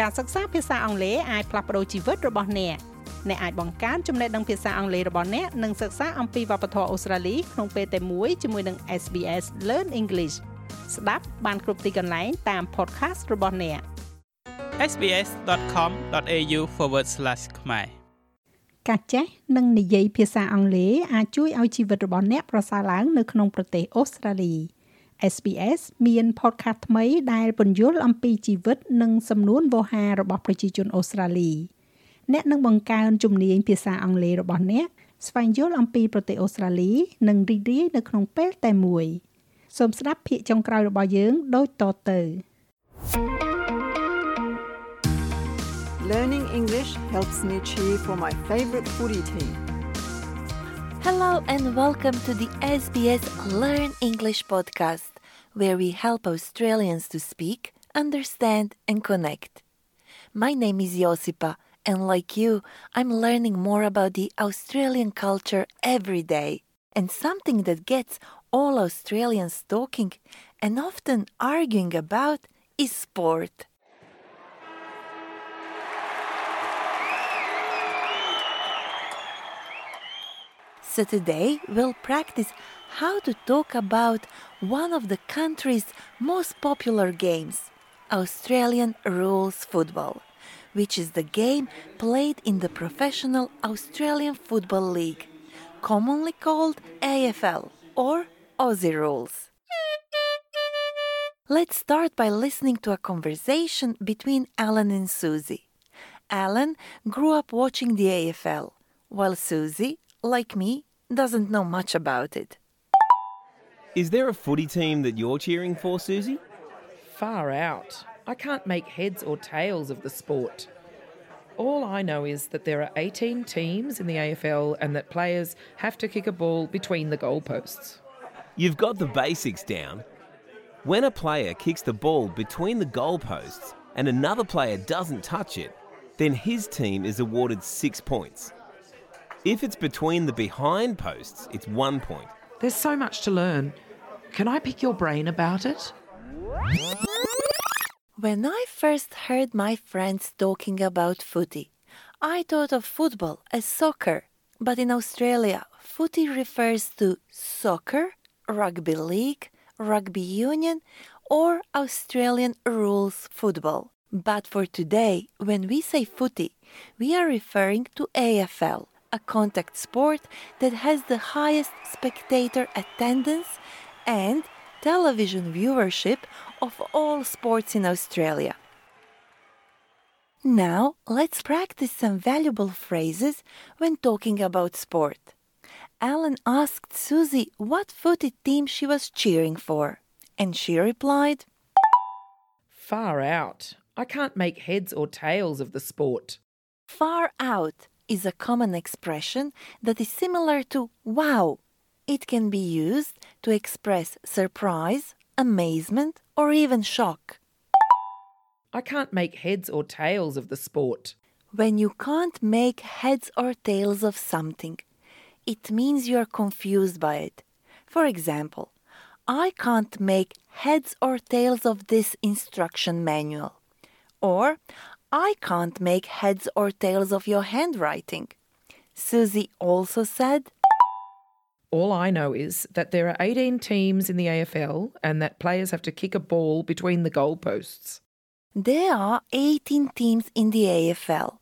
ការសិក្សាភាសាអង់គ្លេសអាចផ្លាស់ប្ដូរជីវិតរបស់អ្នកអ្នកអាចបង្កើនចំណេះដឹងភាសាអង់គ្លេសរបស់អ្នកនិងសិក្សាអំពីវប្បធម៌អូស្ត្រាលីក្នុងពេលតែមួយជាមួយនឹង SBS Learn English ស្ដាប់បានគ្រប់ទីកន្លែងតាម podcast របស់អ្នក sbs.com.au/ ខ្មែរការចេះនិងនិយាយភាសាអង់គ្លេសអាចជួយឲ្យជីវិតរបស់អ្នកប្រសើរឡើងនៅក្នុងប្រទេសអូស្ត្រាលី SBS មាន podcast ថ្មីដែលពន្យល់អំពីជីវិតនិងសំនួនវោហាររបស់ប្រជាជនអូស្ត្រាលីអ្នកនឹងបង្កើនជំនាញភាសាអង់គ្លេសរបស់អ្នកស្វែងយល់អំពីប្រទេសអូស្ត្រាលី និងរីករាយនៅក្នុងពេលតែមួយសូមស្ដាប់ភាគចុងក្រោយរបស់យើងដូចតទៅ Learning English helps me cheer for my favorite footy team. Hello and welcome to the SBS Learn English podcast, where we help Australians to speak, understand, and connect. My name is Josipa, and like you, I'm learning more about the Australian culture every day. And something that gets all Australians talking and often arguing about is sport. So today we'll practice how to talk about one of the country's most popular games, Australian rules football, which is the game played in the professional Australian Football League, commonly called AFL or Aussie Rules. Let's start by listening to a conversation between Alan and Susie. Alan grew up watching the AFL, while Susie like me, doesn't know much about it. Is there a footy team that you're cheering for, Susie? Far out. I can't make heads or tails of the sport. All I know is that there are 18 teams in the AFL and that players have to kick a ball between the goalposts. You've got the basics down. When a player kicks the ball between the goalposts and another player doesn't touch it, then his team is awarded six points. If it's between the behind posts, it's one point. There's so much to learn. Can I pick your brain about it? When I first heard my friends talking about footy, I thought of football as soccer. But in Australia, footy refers to soccer, rugby league, rugby union, or Australian rules football. But for today, when we say footy, we are referring to AFL, a contact sport that has the highest spectator attendance and television viewership of all sports in Australia. Now, let's practice some valuable phrases when talking about sport. Alan asked Susie what footy team she was cheering for, and she replied, Far out. I can't make heads or tails of the sport. Far out is a common expression that is similar to wow. It can be used to express surprise, amazement, or even shock. I can't make heads or tails of the sport. When you can't make heads or tails of something, it means you are confused by it. For example, I can't make heads or tails of this instruction manual. Or, I can't make heads or tails of your handwriting. Susie also said, All I know is that there are 18 teams in the AFL and that players have to kick a ball between the goalposts. There are 18 teams in the AFL.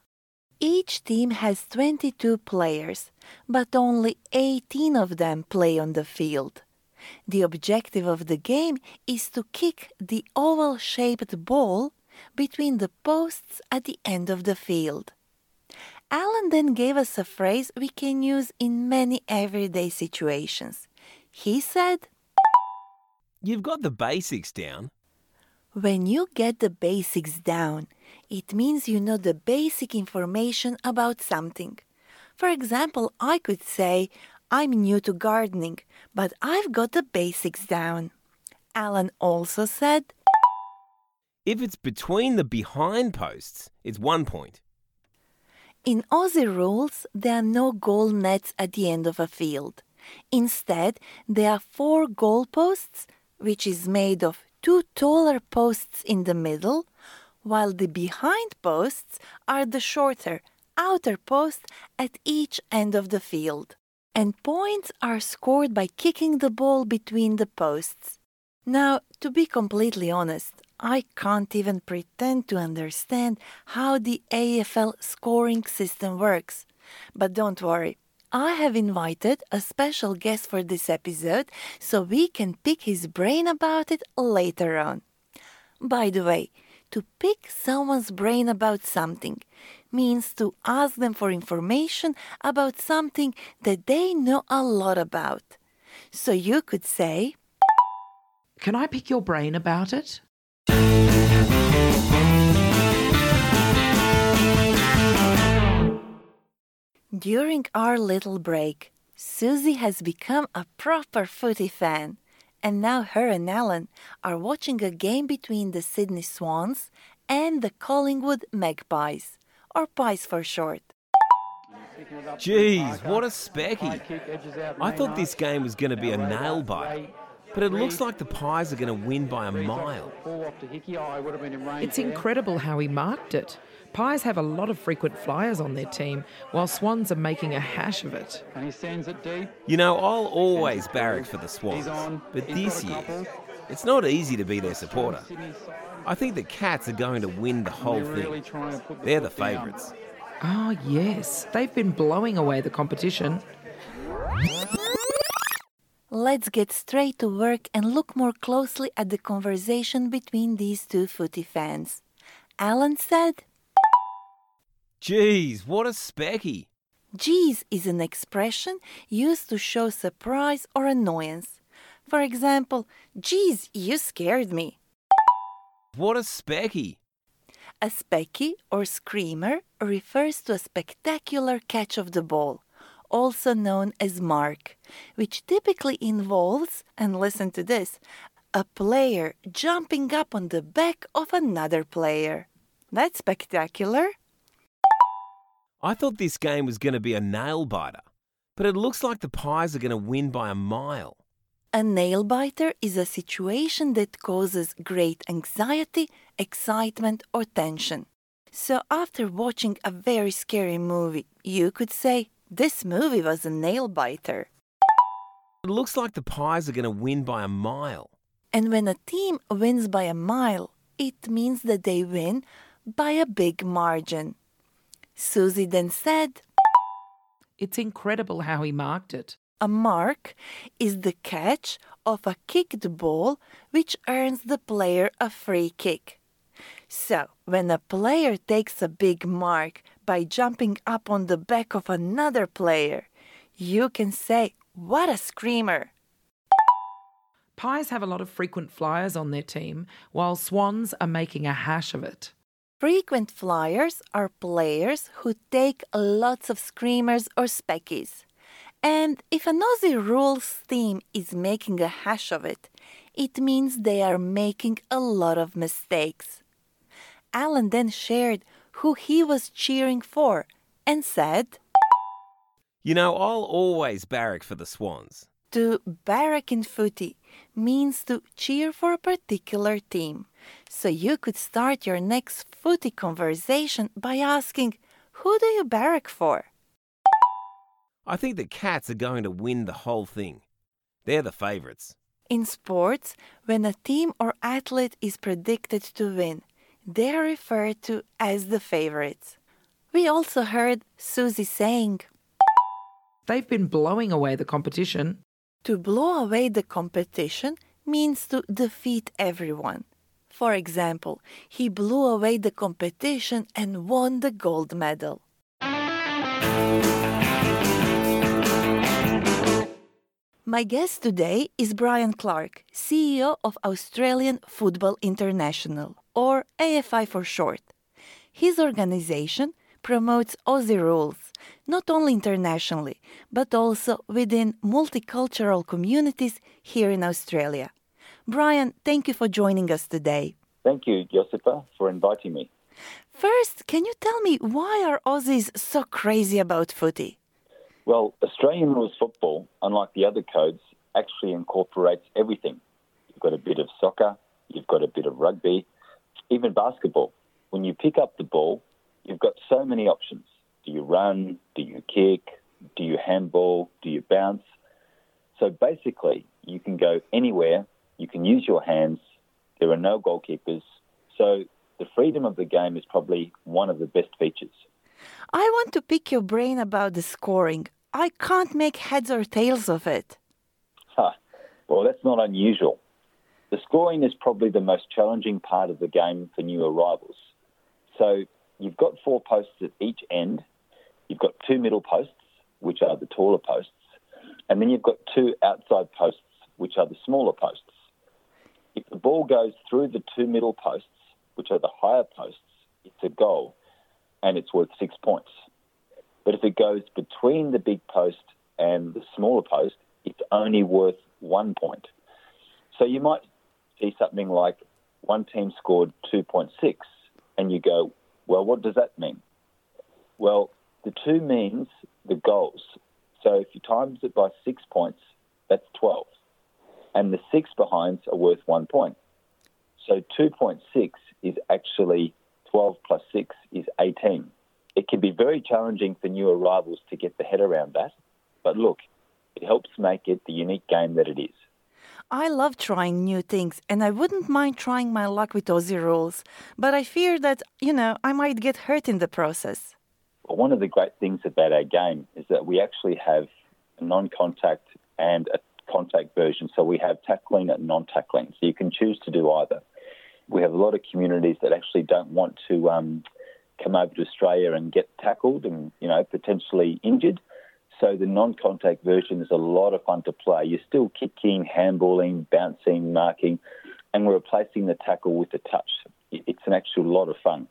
Each team has 22 players, but only 18 of them play on the field. The objective of the game is to kick the oval shaped ball between the posts at the end of the field. Alan then gave us a phrase we can use in many everyday situations. He said, You've got the basics down. When you get the basics down, it means you know the basic information about something. For example, I could say, I'm new to gardening, but I've got the basics down. Alan also said, If it's between the behind posts, it's one point. In Aussie rules, there are no goal nets at the end of a field. Instead, there are four goal posts, which is made of two taller posts in the middle, while the behind posts are the shorter, outer posts at each end of the field. And points are scored by kicking the ball between the posts. Now, to be completely honest, I can't even pretend to understand how the AFL scoring system works. But don't worry, I have invited a special guest for this episode so we can pick his brain about it later on. By the way, to pick someone's brain about something means to ask them for information about something that they know a lot about. So you could say, Can I pick your brain about it? During our little break, Susie has become a proper footy fan, and now her and Alan are watching a game between the Sydney Swans and the Collingwood Magpies, or Pies for short. Jeez, what a specky. I thought this game was going to be a nail biter, but it looks like the Pies are going to win by a mile. It's incredible how he marked it. Pies have a lot of frequent flyers on their team, while Swans are making a hash of it. And he sends it deep. You know, I'll always barrack for the Swans, but this year, it's not easy to be their supporter. I think the Cats are going to win the whole thing. try and put the They're the favourites. Oh, yes, they've been blowing away the competition. Let's get straight to work and look more closely at the conversation between these two footy fans. Alan said, Jeez, what a specky. Geez is an expression used to show surprise or annoyance. For example, geez, you scared me. What a specky. A specky or screamer refers to a spectacular catch of the ball, also known as mark, which typically involves, and listen to this, a player jumping up on the back of another player. That's spectacular. I thought this game was going to be a nail biter, but it looks like the Pies are going to win by a mile. A nail biter is a situation that causes great anxiety, excitement, or tension. So, after watching a very scary movie, you could say, This movie was a nail biter. It looks like the Pies are going to win by a mile. And when a team wins by a mile, it means that they win by a big margin. Susie then said, It's incredible how he marked it. A mark is the catch of a kicked ball which earns the player a free kick. So, when a player takes a big mark by jumping up on the back of another player, you can say, What a screamer! Pies have a lot of frequent flyers on their team, while Swans are making a hash of it. Frequent flyers are players who take lots of screamers or speckies. And if an Aussie rules team is making a hash of it, it means they are making a lot of mistakes. Alan then shared who he was cheering for and said, You know, I'll always barrack for the Swans. To barrack in footy means to cheer for a particular team. So you could start your next footy conversation by asking, Who do you barrack for? I think the Cats are going to win the whole thing. They're the favourites. In sports, when a team or athlete is predicted to win, they are referred to as the favorites. We also heard Susie saying, They've been blowing away the competition. To blow away the competition means to defeat everyone. For example, he blew away the competition and won the gold medal. My guest today is Brian Clarke, CEO of Australian Football International, or AFI for short. His organization promotes Aussie rules, not only internationally, but also within multicultural communities here in Australia. Brian, thank you for joining us today. Thank you, Josipa, for inviting me. First, can you tell me why are Aussies so crazy about footy? Well, Australian rules football, unlike the other codes, actually incorporates everything. You've got a bit of soccer, you've got a bit of rugby, even basketball. when you pick up the ball, you've got so many options. Do you run? Do you kick? Do you handball? Do you bounce? So basically, you can go anywhere. You can use your hands. There are no goalkeepers. So the freedom of the game is probably one of the best features. I want to pick your brain about the scoring. I can't make heads or tails of it. Huh. Well, that's not unusual. The scoring is probably the most challenging part of the game for new arrivals. So you've got four posts at each end. You've got two middle posts, which are the taller posts, and then you've got two outside posts, which are the smaller posts. If the ball goes through the two middle posts, which are the higher posts, it's a goal and it's worth six points. But if it goes between the big post and the smaller post, it's only worth one point. So you might see something like one team scored 2.6, and you go, well, what does that mean? Well, the two means the goals. So if you times it by six points, that's 12. And the six behinds are worth one point. So 2.6 is actually 12 plus 6 is 18. It can be very challenging for new arrivals to get the head around that, but look, it helps make it the unique game that it is. I love trying new things and I wouldn't mind trying my luck with Aussie rules, but I fear that, you know, I might get hurt in the process. Well, one of the great things about our game is that we actually have a non contact and a contact version. So we have tackling and non tackling. So you can choose to do either. We have a lot of communities that actually don't want to um, come over to Australia and get tackled and, you know, potentially injured. So the non-contact version is a lot of fun to play. You're still kicking, handballing, bouncing, marking, and we're replacing the tackle with the touch. It's an actual lot of fun.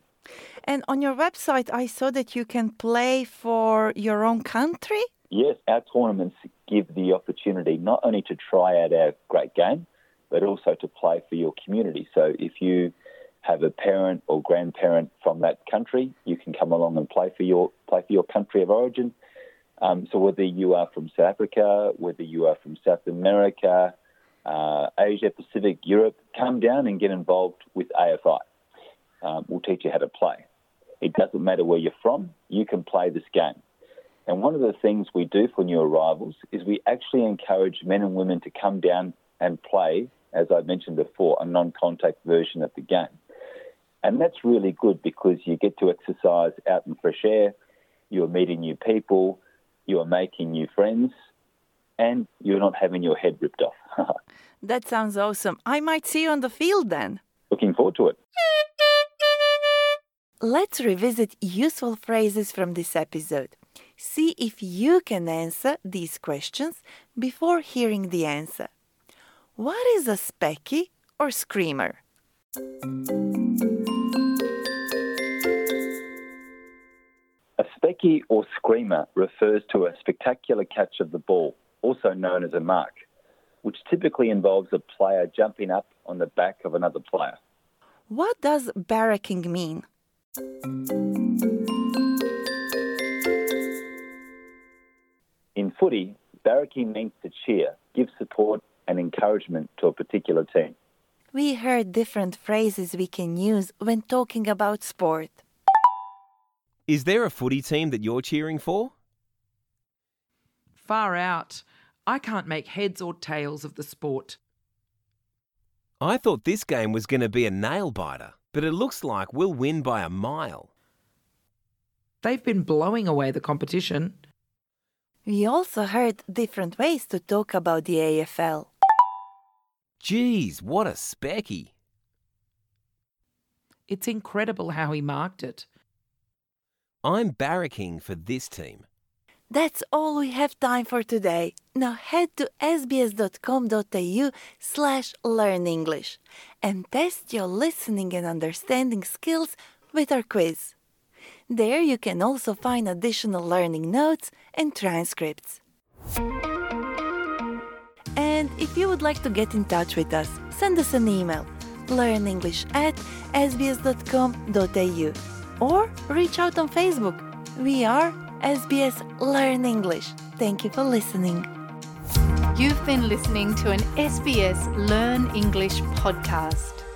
And on your website, I saw that you can play for your own country. Yes, our tournaments give the opportunity not only to try out our great game, but also to play for your community. So if you have a parent or grandparent from that country, you can come along and play for your play for your country of origin. Um, so whether you are from South Africa, whether you are from South America, uh, Asia Pacific, Europe, come down and get involved with AFI. Um, we'll teach you how to play. It doesn't matter where you're from, you can play this game. And one of the things we do for new arrivals is we actually encourage men and women to come down and play, as I mentioned before, a non contact version of the game. And that's really good because you get to exercise out in fresh air, you're meeting new people, you are making new friends, and you're not having your head ripped off. that sounds awesome. I might see you on the field then. Looking forward to it. Let's revisit useful phrases from this episode. See if you can answer these questions before hearing the answer. What is a specky or screamer? A specky or screamer refers to a spectacular catch of the ball, also known as a mark, which typically involves a player jumping up on the back of another player. What does barracking mean? In footy, barracking means to cheer, give support and encouragement to a particular team. We heard different phrases we can use when talking about sport. Is there a footy team that you're cheering for? Far out. I can't make heads or tails of the sport. I thought this game was going to be a nail biter, but it looks like we'll win by a mile. They've been blowing away the competition. We also heard different ways to talk about the AFL. Geez, what a specky. It's incredible how he marked it. I'm barracking for this team. That's all we have time for today. Now head to sbs.com.au slash learn English and test your listening and understanding skills with our quiz. There you can also find additional learning notes and transcripts. If you would like to get in touch with us, send us an email learnenglish at sbs.com.au or reach out on Facebook. We are SBS Learn English. Thank you for listening. You've been listening to an SBS Learn English podcast.